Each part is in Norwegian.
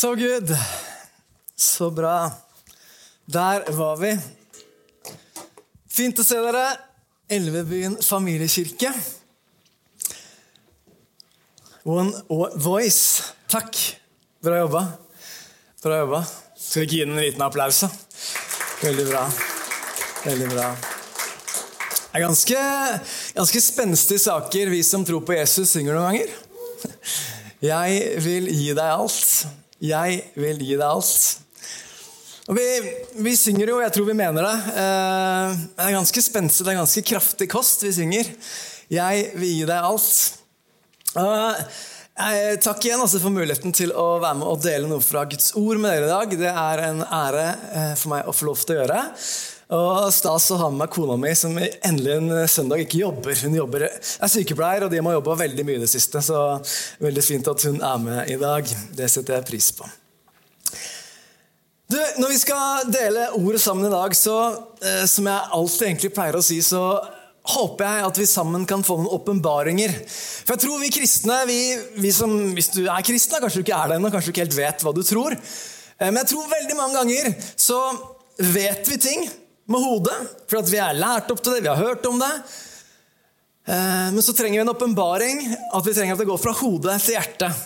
So good. Så bra. Der var vi. Fint å se dere. Elvebyen familiekirke. One voice. Takk. Bra jobba. Bra jobba. Skal vi ikke gi den en liten applaus? da? Veldig bra. Veldig bra. Det er ganske, ganske spenstige saker vi som tror på Jesus, synger noen ganger. Jeg vil gi deg alt. Jeg vil gi deg alt. Og vi, vi synger jo, jeg tror vi mener det. Eh, det er ganske spenstig, det er ganske kraftig kost vi synger. Jeg vil gi deg alt. Eh, jeg takk igjen altså for muligheten til å være med og dele noe fra Guds ord med dere i dag. Det er en ære eh, for meg å få lov til å gjøre. Og stas å ha med meg kona mi, som endelig en søndag ikke jobber. Hun jobber, er sykepleier, og de har jobba veldig mye i det siste. Så veldig fint at hun er med i dag. Det setter jeg pris på. Du, når vi skal dele ordet sammen i dag, så eh, som jeg alltid egentlig pleier å si, så håper jeg at vi sammen kan få noen åpenbaringer. For jeg tror vi kristne, vi, vi som, hvis du er kristen, kanskje du ikke er det ennå, kanskje du ikke helt vet hva du tror. Eh, men jeg tror veldig mange ganger så vet vi ting med hodet, for vi er lært opp til det, vi har hørt om det. Eh, men så trenger vi en åpenbaring, at vi trenger at det går fra hodet til hjertet.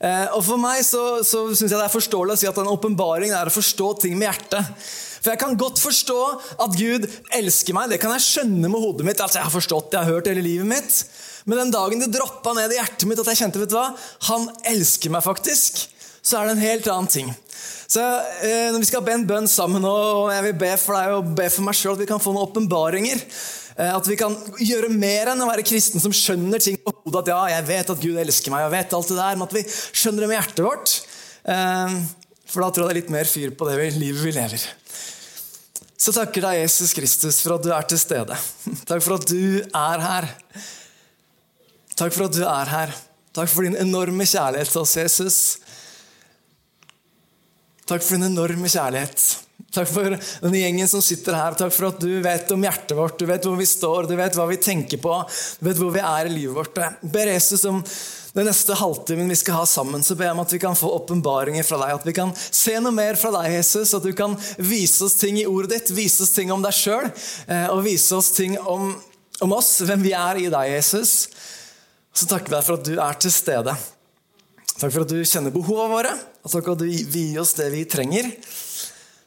Eh, og For meg så, så syns jeg det er forståelig å si at en åpenbaring er å forstå ting med hjertet. For jeg kan godt forstå at Gud elsker meg. Det kan jeg skjønne med hodet mitt. altså Jeg har forstått jeg har hørt hele livet mitt. Men den dagen det droppa ned i hjertet mitt at jeg kjente vet du hva, han elsker meg faktisk, så er det en helt annen ting. Så eh, når Vi skal be en bønn sammen, og jeg vil be for deg og be for meg sjøl at vi kan få noen åpenbaringer. Eh, at vi kan gjøre mer enn å være kristen som skjønner ting på hodet. At ja, jeg vet at Gud elsker meg, jeg vet alt det der, men at vi skjønner det med hjertet vårt. Eh, for da tror jeg det er litt mer fyr på det livet vi lever. Så takker deg, Jesus Kristus, for at du er til stede. Takk for at du er her. Takk for at du er her. Takk for din enorme kjærlighet til oss, Jesus. Takk for din enorme kjærlighet. Takk for denne gjengen som sitter her. Takk for at du vet om hjertet vårt, du vet hvor vi står, du vet hva vi tenker på, du vet hvor vi er i livet vårt. Jeg ber Jesus om den neste halvtimen vi skal ha sammen, så ber jeg om at vi kan få åpenbaringer fra deg. At vi kan se noe mer fra deg, Jesus. At du kan vise oss ting i ordet ditt, vise oss ting om deg sjøl, eh, og vise oss ting om, om oss, hvem vi er i deg, Jesus. Så takker vi deg for at du er til stede. Takk for at du kjenner behovene våre, og takk for at du vil gi oss det vi trenger.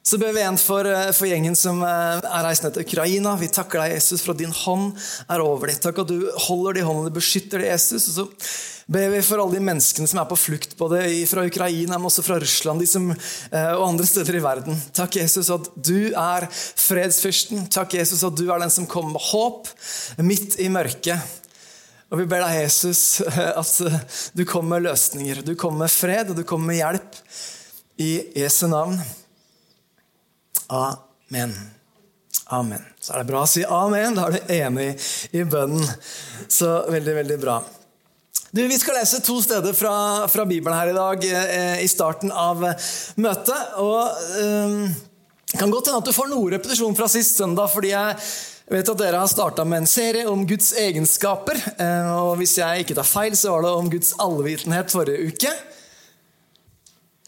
Så ber vi igjen for, eh, for, gjengen som eh, er reist ned til Ukraina. Vi takker deg, Jesus, for at din hånd er over dem. Takk at du holder de håndene, du beskytter de, Jesus. Og så ber vi for alle de menneskene som er på flukt, både fra Ukraina, men også fra Russland som, eh, og andre steder i verden. Takk, Jesus, at du er fredsfyrsten. Takk, Jesus, at du er den som kommer med håp midt i mørket. Og vi ber deg, Jesus, at du kommer med løsninger. Du kommer med fred, og du kommer med hjelp. I Jesu navn. Amen. Amen. Så er det bra å si amen. Da er du enig i bønnen. Så veldig, veldig bra. Du, Vi skal lese to steder fra, fra Bibelen her i dag eh, i starten av møtet. Og eh, kan godt hende at du får noe repetisjon fra sist søndag, fordi jeg vet at dere har starta med en serie om Guds egenskaper. Eh, og hvis jeg ikke tar feil, så var det om Guds allvitenhet forrige uke.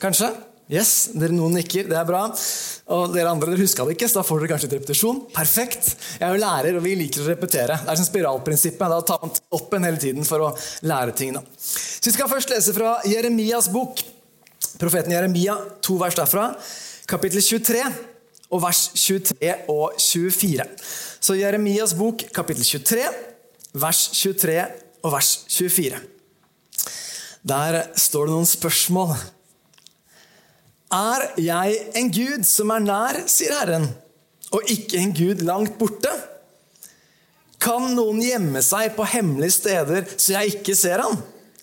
Kanskje? Yes, dere Noen nikker, det er bra. Og dere andre dere huska det ikke, så da får dere kanskje et repetisjon. Perfekt. Jeg er jo lærer, og vi liker å repetere. Det er som spiralprinsippet. Da tar man opp en hele tiden for å lære ting. Så Vi skal først lese fra Jeremias bok. Profeten Jeremia, to vers derfra. Kapittel 23 og vers 23 og 24. Så Jeremias bok, kapittel 23, vers 23 og vers 24. Der står det noen spørsmål. Er jeg en Gud som er nær, sier Herren, og ikke en Gud langt borte? Kan noen gjemme seg på hemmelige steder så jeg ikke ser han?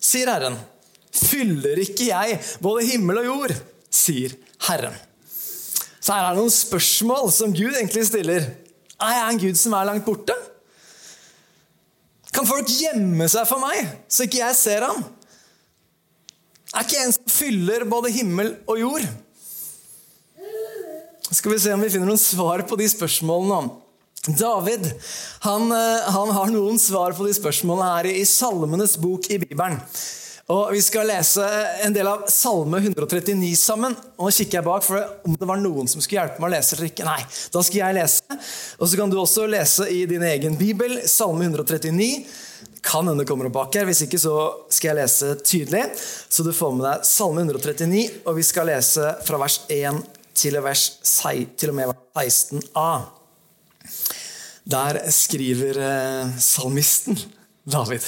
sier Herren. Fyller ikke jeg både himmel og jord? sier Herren. Så her er det noen spørsmål som Gud egentlig stiller. Er jeg en Gud som er langt borte? Kan folk gjemme seg for meg, så ikke jeg ser ham? Er ikke en som fyller både himmel og jord? Skal vi se om vi finner noen svar på de spørsmålene. David han, eh, han har noen svar på de spørsmålene her i Salmenes bok i Bibelen. Og Vi skal lese en del av Salme 139 sammen. Og Nå kikker jeg bak for om det var noen som skulle hjelpe meg å lese eller ikke. Nei, da skal jeg lese. Og så kan du også lese i din egen bibel, Salme 139. Kan hende kommer opp bak her. Hvis ikke så skal jeg lese tydelig. Så du får med deg Salme 139, og vi skal lese fra vers 1 til, vers, til og med vers 16a. Der skriver eh, salmisten David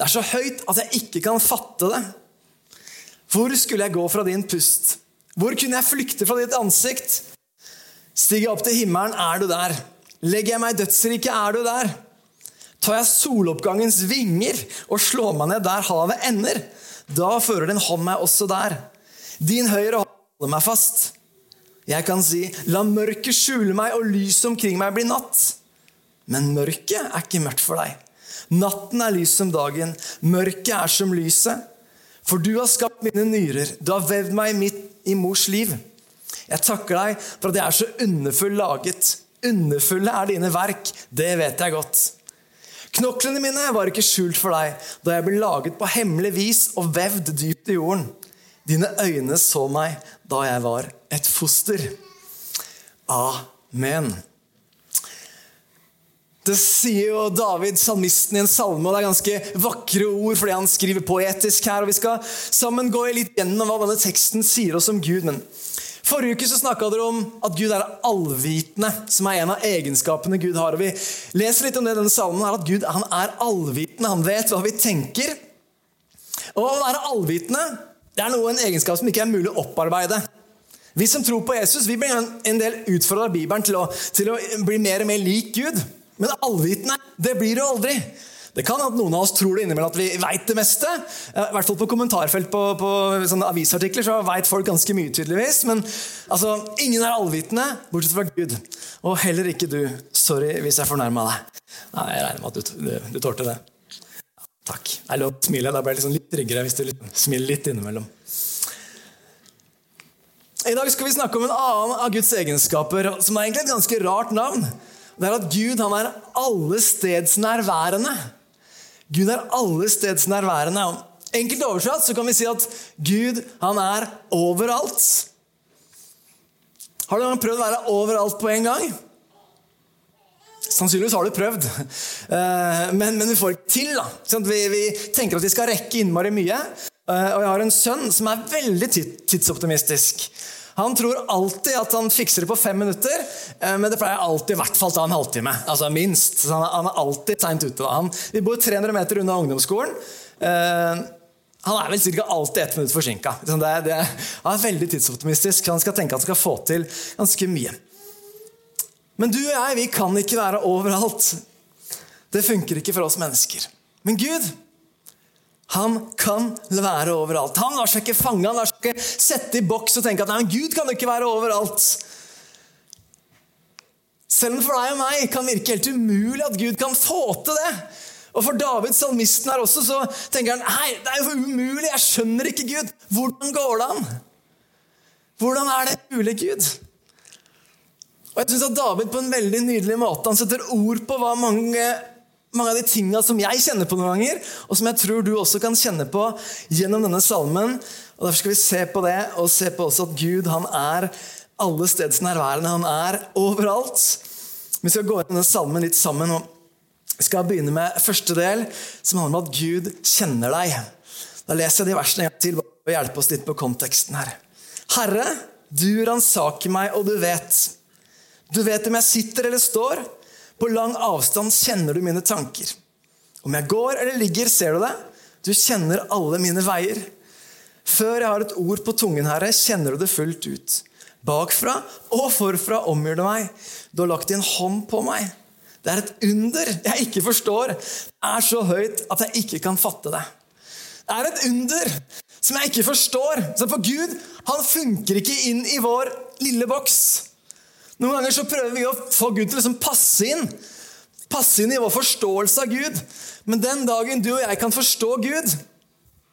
Det er så høyt at jeg ikke kan fatte det. Hvor skulle jeg gå fra din pust? Hvor kunne jeg flykte fra ditt ansikt? Stiger jeg opp til himmelen, er du der. Legger jeg meg i dødsriket, er du der. Tar jeg soloppgangens vinger og slår meg ned der havet ender, da fører din hånd meg også der. Din høyre hånd holder meg fast. Jeg kan si, la mørket skjule meg og lyset omkring meg bli natt. Men mørket er ikke mørkt for deg. Natten er lys som dagen, mørket er som lyset. For du har skapt mine nyrer, du har vevd meg midt i mors liv. Jeg takker deg for at jeg er så underfull laget. Underfulle er dine verk, det vet jeg godt. Knoklene mine var ikke skjult for deg da jeg ble laget på hemmelig vis og vevd dypt i jorden. Dine øyne så meg da jeg var et foster. Amen. Det sier jo David, salmisten, i en salme, og det er ganske vakre ord fordi han skriver poetisk her. og Vi skal sammen gå litt gjennom hva denne teksten sier oss om Gud. men Forrige uke så snakka dere om at Gud er allvitende, som er en av egenskapene Gud har. og Vi leser litt om det i denne salmen, her, at Gud han er allvitende. Han vet hva vi tenker. Og å være allvitende det er noe en egenskap som ikke er mulig å opparbeide. Vi som tror på Jesus, vi blir en del utfordra av Bibelen til å, til å bli mer og mer lik Gud. Men allvitende, det blir du aldri. Det kan at noen av oss tror det innimellom at vi veit det meste. I hvert fall på kommentarfelt på, på avisartikler så veit folk ganske mye, tydeligvis. Men altså, ingen er allvitende, bortsett fra Gud. Og heller ikke du. Sorry hvis jeg fornærma deg. Nei, Jeg regner med at du, du, du tålte det. Takk. Jeg lov å smile. Da blir jeg liksom litt tryggere hvis du smiler litt innimellom. I dag skal vi snakke om en annen av Guds egenskaper, som er egentlig et ganske rart navn det er at Gud han er allestedsnærværende. Gud er allestedsnærværende. Enkelt oversatt så kan vi si at Gud han er overalt. Har du prøvd å være overalt på en gang? Sannsynligvis har du prøvd, eh, men, men vi får ikke til. da. Vi, vi, tenker at vi skal rekke innmari mye. Eh, og jeg har en sønn som er veldig tidsoptimistisk. Han tror alltid at han fikser det på fem minutter, eh, men det pleier alltid i hvert fall ta en halvtime. Altså minst. Så han, er, alltid seint ute. Han, vi bor 300 meter unna ungdomsskolen. Uh, han er vel ca. alltid ett minutt forsinka. Han er veldig tidsoptimistisk. Han skal tenke at han skal få til ganske mye. Men du og jeg vi kan ikke være overalt. Det funker ikke for oss mennesker. Men Gud han kan være overalt. Han lar seg ikke fange, han lar seg ikke sette i boks og tenke at nei, Gud kan ikke være overalt. Selv om for deg og meg kan virke helt umulig at Gud kan få til det. Og For David, salmisten her også, så tenker han nei, det er jo umulig, jeg skjønner ikke Gud. Hvordan går det an? Hvordan er det mulig, Gud? Og jeg synes at David på en veldig nydelig måte han setter ord på hva mange mange av de tingene som jeg kjenner på noen ganger, og som jeg tror du også kan kjenne på gjennom denne salmen. Og Derfor skal vi se på det, og se på også at Gud han er alle steds nærværende. Han er overalt. Vi skal gå inn denne salmen litt sammen. og Vi skal begynne med første del, som handler om at Gud kjenner deg. Da leser jeg de versene en gang til for å hjelpe oss litt på konteksten her. Herre, du ransaker meg, og du vet. Du vet om jeg sitter eller står. På lang avstand kjenner du mine tanker. Om jeg går eller ligger, ser du det. Du kjenner alle mine veier. Før jeg har et ord på tungen, Herre, kjenner du det fullt ut. Bakfra og forfra omgjør du meg. Du har lagt din hånd på meg. Det er et under jeg ikke forstår. Det er så høyt at jeg ikke kan fatte det. er et under som jeg ikke forstår. Så For Gud han funker ikke inn i vår lille boks. Noen ganger så prøver vi å få Gud til å liksom passe inn. Passe inn i vår forståelse av Gud. Men den dagen du og jeg kan forstå Gud,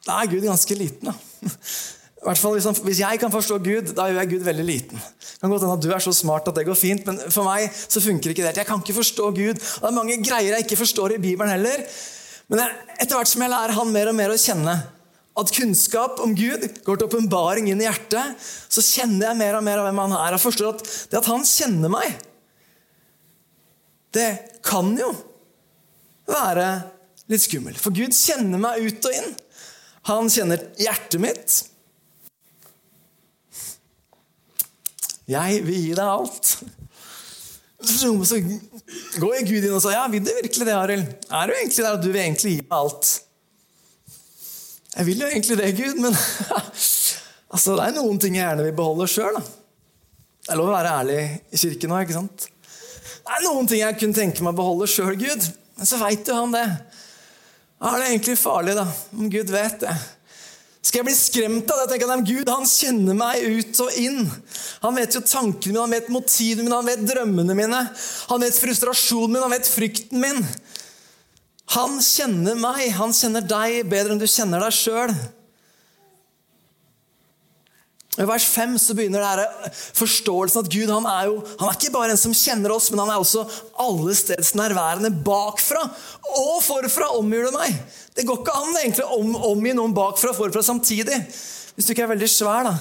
da er Gud ganske liten. da. I hvert fall hvis, han, hvis, jeg kan forstå Gud, da gjør jeg Gud veldig liten. Det kan godt hende at Du er så smart at det går fint, men for meg så funker ikke det. Jeg kan ikke forstå Gud. Og Det er mange greier jeg ikke forstår i Bibelen heller. Men etter hvert som jeg lærer han mer og mer å kjenne, at kunnskap om Gud går til åpenbaring inn i hjertet, så kjenner jeg mer og mer av hvem han er. Jeg forstår at det at han kjenner meg, det kan jo være litt skummelt. For Gud kjenner meg ut og inn. Han kjenner hjertet mitt. Jeg vil gi deg alt. Så går Gud inn og sier, ja, vil du virkelig det, Arild? Er du egentlig der at du vil egentlig gi meg alt? Jeg vil jo egentlig det, Gud, men altså, det er noen ting jeg gjerne vil beholde sjøl. Det er lov å være ærlig i kirken òg, ikke sant? Det er noen ting jeg kunne tenke meg å beholde sjøl, Gud. Men så veit jo han det. Er det egentlig farlig, da? Om Gud vet det? Skal jeg bli skremt av det? Tenker at Gud han kjenner meg ut og inn. Han vet jo tankene mine, han vet motivene mine, han vet drømmene mine. Han vet frustrasjonen min, han vet frykten min. Han kjenner meg, han kjenner deg bedre enn du kjenner deg sjøl. I vers 5 så begynner her forståelsen at Gud han er jo, han er ikke bare en som kjenner oss, men han er også alle steds nærværende bakfra og forfra omgir det meg. Det går ikke an egentlig å om, omgi noen bakfra og forfra samtidig. Hvis du ikke er veldig svær. da.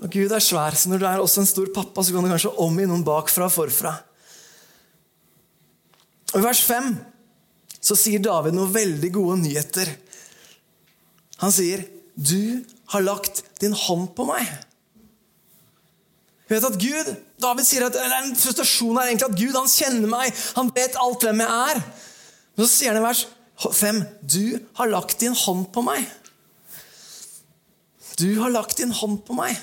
Og Gud er svær, så når du er også en stor pappa, så kan du kanskje omgi noen bakfra og forfra. I vers 5 så sier David noen veldig gode nyheter. Han sier, 'Du har lagt din hånd på meg'. Vet at Gud, David sier at en frustrasjon er egentlig at Gud han kjenner meg. Han vet alt hvem jeg er. Men så sier han i vers 5.: Du har lagt din hånd på meg. Du har lagt din hånd på meg.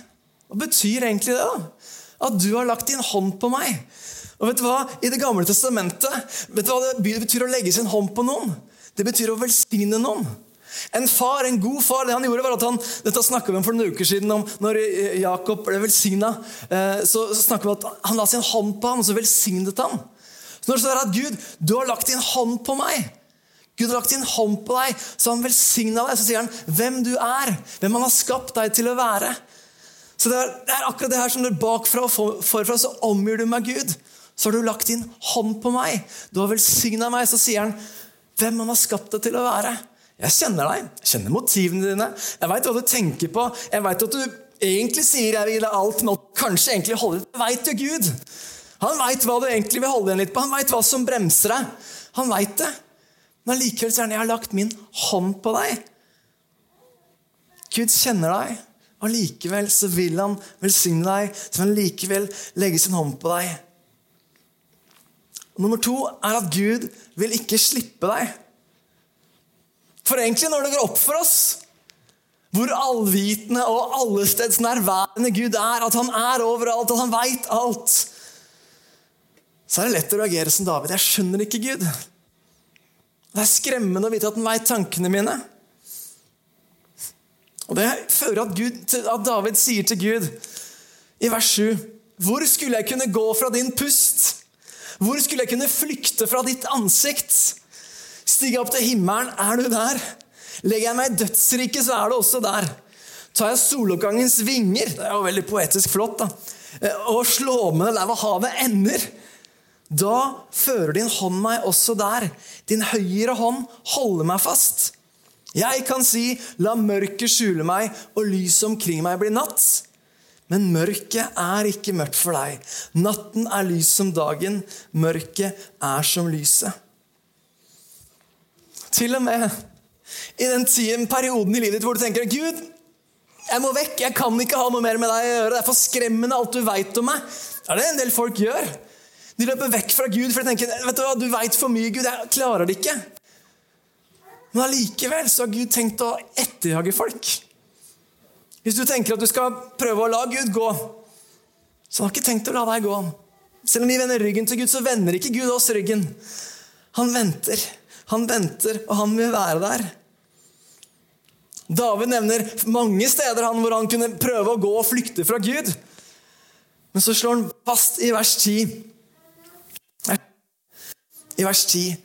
Hva betyr egentlig det? da? At du har lagt din hånd på meg. Og vet du hva? I Det gamle testamentet vet du hva det betyr å legge sin hånd på noen? Det betyr å velsigne noen. En far, en god far, det han gjorde var at han, Dette snakka vi om for noen uker siden, om når Jakob ble velsigna. Eh, så snakka vi om at han la sin hånd på ham, og så velsignet han. Så når det står at Gud, du har lagt din hånd på meg Gud har lagt sin hånd på deg, så han velsigna deg. Så sier han hvem du er, hvem han har skapt deg til å være. Så Det er, det er akkurat det her som du bakfra og forfra så omgir du meg, Gud så har du lagt din hånd på meg. Du har velsigna meg. Så sier han hvem han har skapt deg til å være. Jeg kjenner deg. Jeg kjenner motivene dine. Jeg veit hva du tenker på. Jeg veit at du egentlig sier 'jeg vil deg alt', men kanskje egentlig holder Det veit jo Gud. Han veit hva du egentlig vil holde igjen litt på. Han veit hva som bremser deg. Han veit det. Men allikevel sier han 'jeg har lagt min hånd på deg'. Gud kjenner deg. Allikevel så vil han velsigne deg. Så vil han likevel legge sin hånd på deg. Nummer to er at Gud vil ikke slippe deg. For egentlig, når det går opp for oss hvor allvitende og allesteds nærværende Gud er, at han er overalt, at han veit alt, så er det lett å reagere som David. Jeg skjønner ikke Gud. Det er skremmende å vite at han veit tankene mine. Og Det fører at, Gud, at David sier til Gud i vers 7.: Hvor skulle jeg kunne gå fra din pust? Hvor skulle jeg kunne flykte fra ditt ansikt? Stig opp til himmelen, er du der? Legger jeg meg i dødsriket, så er du også der. Tar jeg soloppgangens vinger Det er jo veldig poetisk flott. da, eh, Og slår med der hvor havet ender. Da fører din hånd meg også der. Din høyre hånd holder meg fast. Jeg kan si, la mørket skjule meg, og lyset omkring meg blir natt. Men mørket er ikke mørkt for deg. Natten er lys som dagen. Mørket er som lyset. Til og med i den tiden, perioden i livet ditt hvor du tenker Gud, jeg må vekk, jeg kan ikke ha noe mer med deg å gjøre. Det er for skremmende alt du veit om meg. Det er det en del folk gjør. De løper vekk fra Gud for de tenker vet du hva, du veit for mye, Gud. Jeg klarer det ikke. Men allikevel så har Gud tenkt å etterjage folk. Hvis du tenker at du skal prøve å la Gud gå, så han har ikke tenkt å la deg gå. Selv om vi vender ryggen til Gud, så vender ikke Gud oss ryggen. Han venter. Han venter, og han vil være der. David nevner mange steder han, hvor han kunne prøve å gå og flykte fra Gud. Men så slår han fast i vers 10. I vers 10.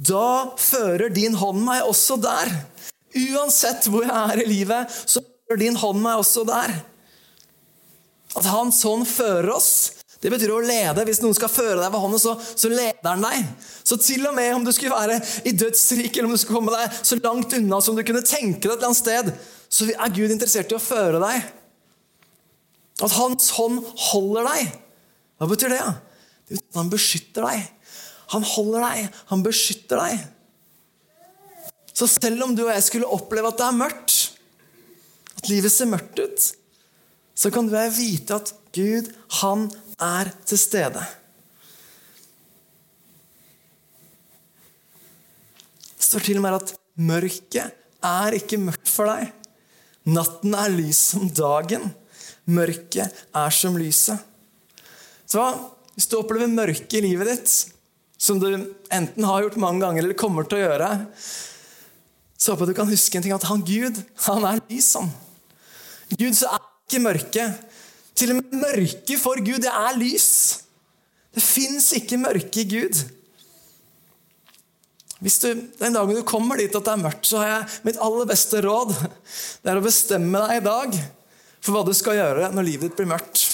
Da fører din hånd meg også der. Uansett hvor jeg er i livet, så din hånd meg også der. At Hans hånd fører oss. Det betyr å lede. Hvis noen skal føre deg ved hånden, så, så leder han deg. Så til og med om du skulle være i dødsriket, eller om du skulle komme deg så langt unna som du kunne tenke deg et eller annet sted, så er Gud interessert i å føre deg. At hans hånd holder deg. Hva betyr det? Det betyr at han beskytter deg. Han holder deg, han beskytter deg. Så selv om du og jeg skulle oppleve at det er mørkt, at livet ser mørkt ut, så kan du vite at Gud, han er til stede. Det står til og med at mørket er ikke mørkt for deg. Natten er lys som dagen. Mørket er som lyset. Så Hvis du opplever mørke i livet ditt, som du enten har gjort mange ganger eller kommer til å gjøre, så håper jeg du kan huske en ting, at han Gud, han er lys. Han. Gud så er ikke mørke. Til og med mørke for Gud, det er lys. Det fins ikke mørke i Gud. Hvis du, Den dagen du kommer dit at det er mørkt, så har jeg mitt aller beste råd. Det er å bestemme deg i dag for hva du skal gjøre når livet ditt blir mørkt.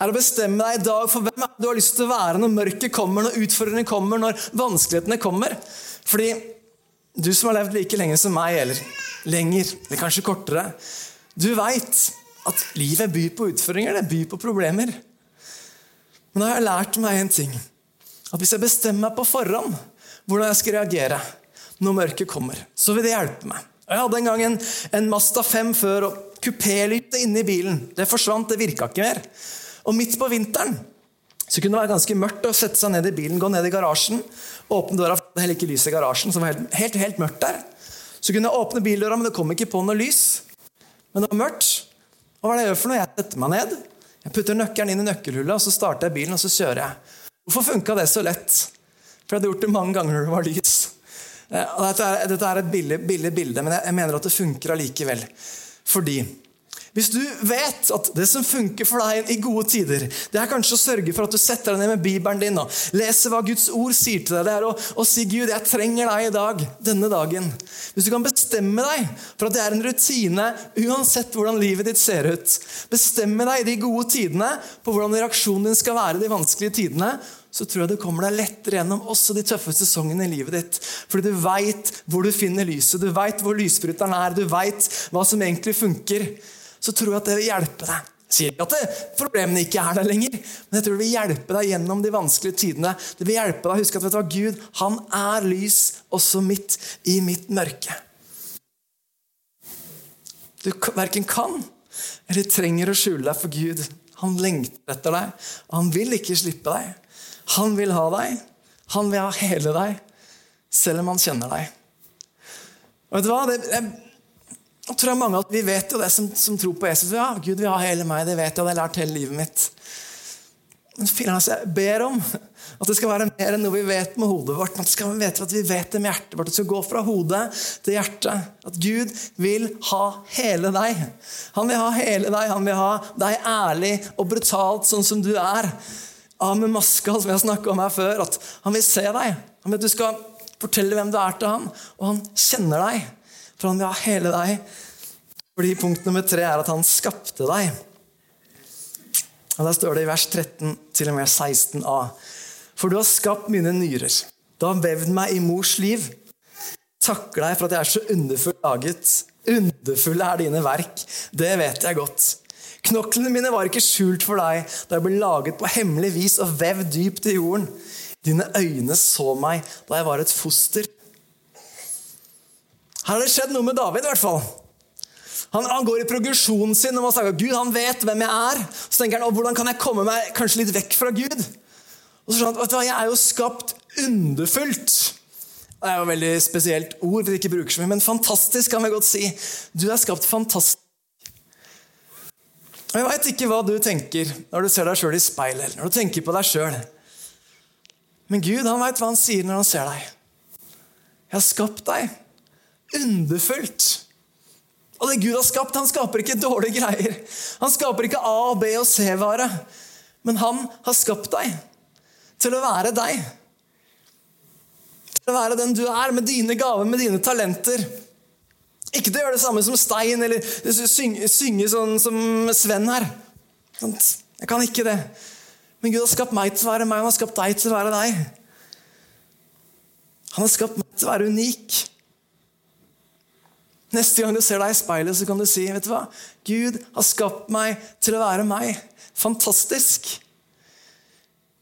Er å bestemme deg i dag for hvem du har lyst til å være når mørket kommer, når utfordringene kommer, når vanskelighetene kommer. Fordi du som har levd like lenge som meg, eller lenger, eller kanskje kortere, du veit at livet byr på utfordringer, det byr på problemer. Men da har jeg lært meg en ting. At hvis jeg bestemmer meg på forhånd hvordan jeg skal reagere når mørket kommer, så vil det hjelpe meg. Jeg hadde en gang en, en Masta 5 før, og kupélyset inne i bilen det forsvant. Det virka ikke mer. Og midt på vinteren så kunne det være ganske mørkt å sette seg ned i bilen, gå ned i garasjen, åpne døra, for det heller ikke lys i garasjen, så det var helt, helt, helt, mørkt der. Så kunne jeg åpne bildøra, men det kom ikke på noe lys. Men det var mørkt. Og hva er det jeg gjør for noe? Jeg setter meg ned, jeg putter nøkkelen inn i nøkkelhullet, og så starter jeg bilen, og så kjører jeg. Hvorfor funka det så lett? For jeg hadde gjort det mange ganger når det var lys. Eh, dette er, et billig, billig, bilde, men jeg mener at det funker allikevel. Fordi hvis du vet at det som funker for deg i gode tider, det er kanskje å sørge for at du setter deg ned med Bibelen din og leser hva Guds ord sier til deg. Det er å, å si 'Gud, jeg trenger deg i dag, denne dagen'. Hvis du kan bestemme deg for at det er en rutine uansett hvordan livet ditt ser ut, bestemme deg i de gode tidene på hvordan reaksjonen din skal være i de vanskelige tidene, så tror jeg du kommer deg lettere gjennom også de tøffe sesongene i livet ditt. Fordi du veit hvor du finner lyset, du veit hvor lysbryteren er, du veit hva som egentlig funker. Så tror jeg at det vil hjelpe deg. Jeg sier ikke at problemene ikke er der lenger, men jeg tror det vil hjelpe deg gjennom de vanskelige tidene. Det vil hjelpe deg å huske at vet du hva, Gud han er lys også midt i mitt mørke. Du verken kan eller trenger å skjule deg for Gud. Han lengter etter deg, og han vil ikke slippe deg. Han vil ha deg. Han vil ha hele deg, selv om han kjenner deg. Og vet du hva? Det, jeg, jeg tror mange at Vi vet jo det som, som tror på Jesus. Ja, Gud vil ha hele meg. Det vet jeg, det har jeg lært hele livet mitt. Men altså, jeg ber om at det skal være mer enn noe vi vet med hodet vårt. Men At, skal vite at vi vet det med hjertet vårt. Det skal gå fra hodet til hjertet. At Gud vil ha hele deg. Han vil ha hele deg. Han vil ha deg ærlig og brutalt sånn som du er av med maska, som jeg snakka om her før. At han vil se deg. Han vil at du skal fortelle hvem du er til han, og han kjenner deg. For han vil ha hele deg. Fordi punkt nummer tre er at han skapte deg. Og Der står det i vers 13 til og med 16a. For du har skapt mine nyrer. Du har vevd meg i mors liv. Takker deg for at jeg er så underfullt laget. Underfulle er dine verk. Det vet jeg godt. Knoklene mine var ikke skjult for deg da jeg ble laget på hemmelig vis og vevd dypt i jorden. Dine øyne så meg da jeg var et foster. Her har det skjedd noe med David. i hvert fall. Han, han går i progresjonen sin og man snakker Gud han vet hvem jeg er. Så tenker han hvordan kan jeg komme meg kanskje litt vekk fra Gud. Og så skjønner han, hva, Jeg er jo skapt underfullt. Det er jo et veldig spesielt ord, vi ikke bruker så mye, men fantastisk kan vi godt si. Du er skapt fantastisk. Og Jeg veit ikke hva du tenker når du ser deg sjøl i speilet, eller når du tenker på deg sjøl. Men Gud han veit hva han sier når han ser deg. Jeg har skapt deg underfullt. Og det Gud har skapt, han skaper ikke dårlige greier. Han skaper ikke A, B og C-vare. Men han har skapt deg til å være deg. Til å være den du er, med dine gaver, med dine talenter. Ikke til å gjøre det samme som Stein, eller synge, synge sånn som Sven her. Jeg kan ikke det. Men Gud har skapt meg til å være meg, han har skapt deg til å være deg. Han har skapt meg til å være unik. Neste gang du ser deg i speilet, så kan du si vet du hva? Gud har skapt meg til å være meg. Fantastisk.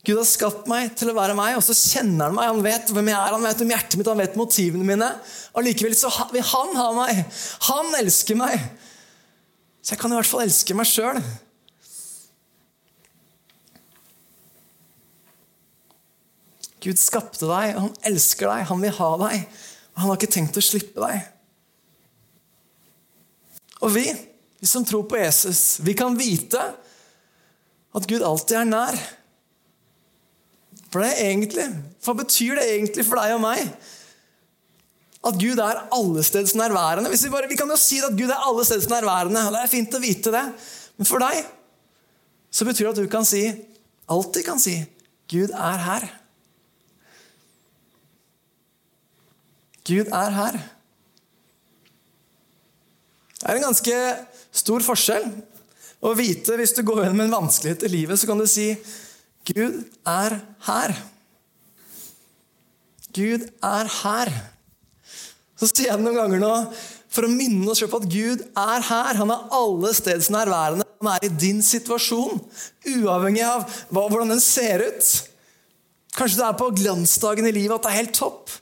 Gud har skapt meg til å være meg, og så kjenner han meg. Han vet hvem jeg er, han vet om hjertet mitt, han vet motivene mine. Og likevel så vil han ha meg. Han elsker meg. Så jeg kan i hvert fall elske meg sjøl. Gud skapte deg, og han elsker deg, han vil ha deg. Og han har ikke tenkt å slippe deg. Og vi, vi som tror på Jesus, vi kan vite at Gud alltid er nær. For det er egentlig, Hva betyr det egentlig for deg og meg? At Gud er allesteds nærværende. Vi, bare, vi, kan jo si at Gud er allesteds nærværende. Det er fint å vite det. Men for deg så betyr det at du kan si, alltid kan si, Gud er her. Gud er her. Det er en ganske stor forskjell å vite hvis du går gjennom en vanskelighet i livet, så kan du si Gud er her. Gud er her. Så sier jeg det noen ganger nå for å minne oss på at Gud er her. Han er alle steds nærværende. Han er i din situasjon, uavhengig av hvordan den ser ut. Kanskje du er på glansdagen i livet at det er helt topp.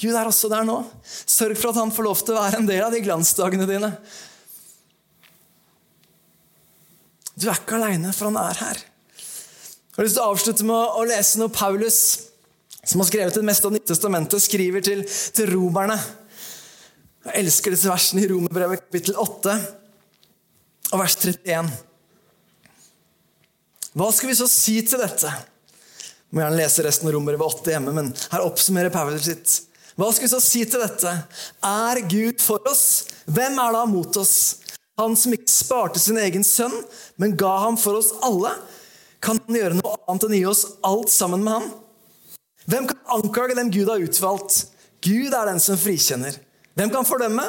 Gud er også der nå. Sørg for at han får lov til å være en del av de glansdagene dine. Du er ikke aleine, for han er her. Jeg har lyst til å avslutte med å lese noe Paulus, som har skrevet det meste av Nyttestamentet, skriver til, til romerne. Jeg elsker disse versene i Romerbrevet kapittel 8 og vers 31. Hva skal vi så si til dette? Må gjerne lese resten av Romerbrevet 8 hjemme, men her oppsummerer Paulus sitt. Hva skal vi så si til dette? Er Gud for oss? Hvem er da mot oss? Han som ikke sparte sin egen sønn, men ga ham for oss alle. Kan han gjøre noe annet enn gi oss alt sammen med ham? Hvem kan anklage dem Gud har utvalgt? Gud er den som frikjenner. Hvem kan fordømme?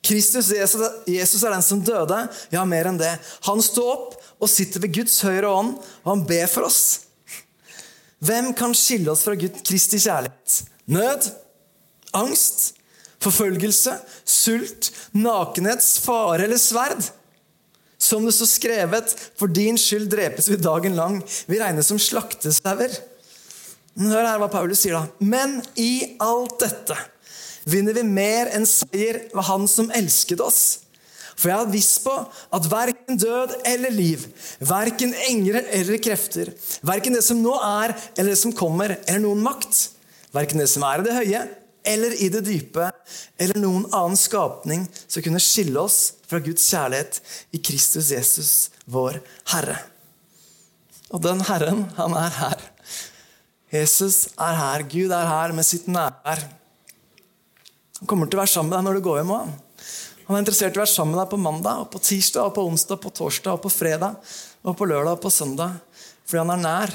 Kristus Jesus er den som døde. Ja, mer enn det. Han står opp og sitter ved Guds høyre ånd, og han ber for oss. Hvem kan skille oss fra Gud Kristi kjærlighet? Nød? Angst, forfølgelse, sult, nakenhet, fare eller sverd. Som det står skrevet, for din skyld drepes vi dagen lang. Vi regnes som slaktesauer. Hør her hva Paulus sier, da. Men i alt dette vinner vi mer enn seier ved Han som elsket oss. For jeg har visst på at verken død eller liv, verken engler eller krefter, verken det som nå er eller det som kommer, eller noen makt, verken det som er i det høye eller i det dype eller noen annen skapning som kunne skille oss fra Guds kjærlighet i Kristus Jesus, vår Herre. Og den Herren, han er her. Jesus er her. Gud er her med sitt nærvær. Han kommer til å være sammen med deg når du går hjem òg. Han er interessert i å være sammen med deg på mandag, og på tirsdag, og på onsdag, på torsdag, og på fredag, og på lørdag og på søndag. Fordi han er nær.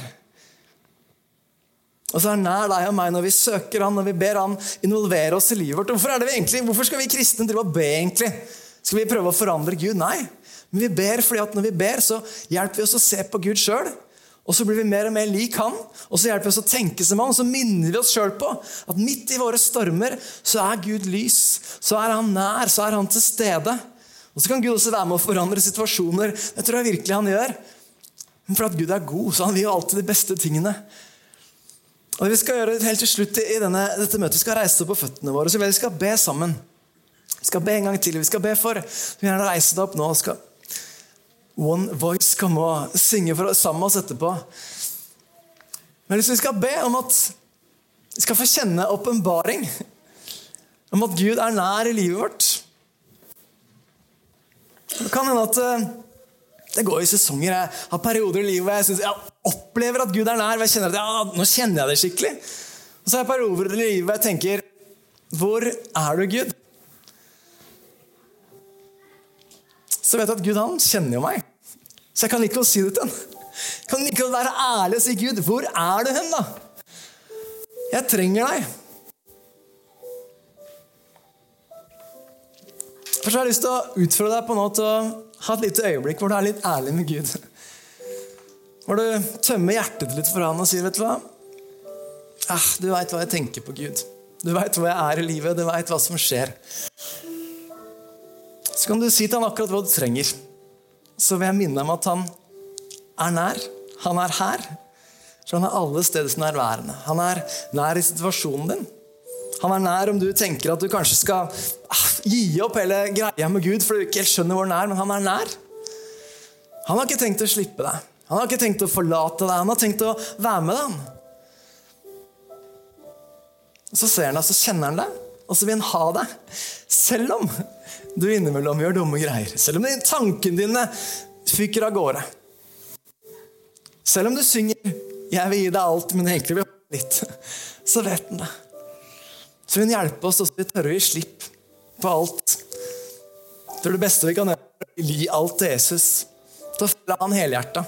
Og så er han nær deg og meg når vi søker han, når vi ber han involvere oss i livet vårt. Hvorfor, vi egentlig, hvorfor skal vi kristne drive og be, egentlig? Skal vi prøve å forandre Gud? Nei. Men vi ber fordi at når vi ber, så hjelper vi oss å se på Gud sjøl. Og så blir vi mer og mer lik han, og så hjelper vi oss å tenke som han. Og så minner vi oss sjøl på at midt i våre stormer så er Gud lys. Så er han nær, så er han til stede. Og så kan Gud også være med å forandre situasjoner. Det tror jeg virkelig han gjør. Men for at Gud er god, så han vil jo alltid de beste tingene. Og det vi skal gjøre helt til slutt i denne, dette møtet, vi skal reise opp på føttene våre. så Vi skal be sammen. Vi skal be en gang til. Vi skal be for Vi vil gjerne reise deg opp nå. skal One Voice komme og synge for, sammen med oss etterpå. Men hvis vi skal be om at vi skal få kjenne åpenbaring om at Gud er nær i livet vårt Det kan hende at eh, det går i sesonger. Jeg har perioder i livet hvor jeg, synes, jeg opplever at Gud er nær. jeg kjenner at ja, nå kjenner jeg det skikkelig. Og så har jeg perioder i livet hvor jeg tenker Hvor er du, Gud? så vet jeg at Gud han kjenner jo meg. Så jeg kan likevel si det til ham. Kan likevel være ærlig og si, 'Gud, hvor er du hen, da?' Jeg trenger deg. Først har jeg lyst til å utfordre deg på nå til å ha et lite øyeblikk hvor du er litt ærlig med Gud. Hvor du tømmer hjertet litt for han og sier, 'Vet du hva?' Ah, du veit hva jeg tenker på, Gud. Du veit hvor jeg er i livet. Du veit hva som skjer. Så kan du si til han akkurat hva du trenger. Så vil jeg minne om at han er nær. Han er her. Så han er alle steder nærværende. Han er nær i situasjonen din. Han er nær om du tenker at du kanskje skal ah, gi opp hele greia med Gud for du ikke helt skjønner hvor er, men han er nær. Han har ikke tenkt å slippe deg. Han har ikke tenkt å forlate deg. Han har tenkt å være med deg. Så ser han deg, så kjenner han deg, og så vil han ha deg. Selv om du innimellom gjør dumme greier. Selv om tankene dine fyker av gårde. Selv om du synger 'Jeg vil gi deg alt, men egentlig vil jeg ha litt', så vet han det. Så vil hjelper hjelpe oss, og så vi tørre å gi slipp på alt. Det er det beste vi kan gjøre, å gi alt til Jesus. Til å følge han helhjerta.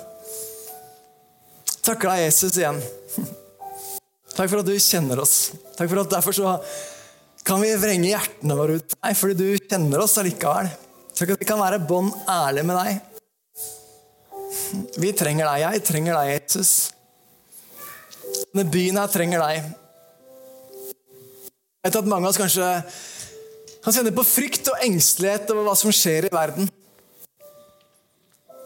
Takker deg, Jesus, igjen. Takk for at du kjenner oss. Takk for at Derfor så kan vi vrenge hjertene våre ut til deg, fordi du kjenner oss allikevel. Takk at vi kan være bånd ærlige med deg. Vi trenger deg. Jeg trenger deg, Jesus. Denne byen her trenger deg. Jeg vet at mange av oss kanskje kan kjenne på frykt og engstelighet over hva som skjer i verden.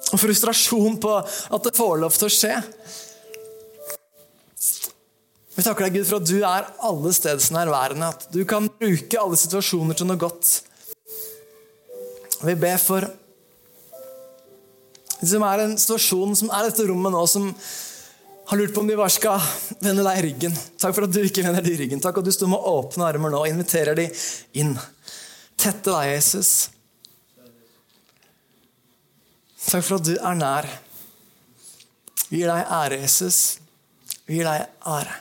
Og frustrasjon på at det får lov til å skje. Vi takker deg, Gud, for at du er alle steds nærværende. At du kan bruke alle situasjoner til noe godt. Vi ber for de som er i en situasjon som er dette rommet nå, som har lurt på om de bare skal vende deg ryggen. Takk for at du ikke vender deg i ryggen. Takk at du står med åpne armer nå og inviterer dem inn. Tette deg, Jesus. Takk for at du er nær. Vi gir deg ære, Jesus. Vi gir deg ære.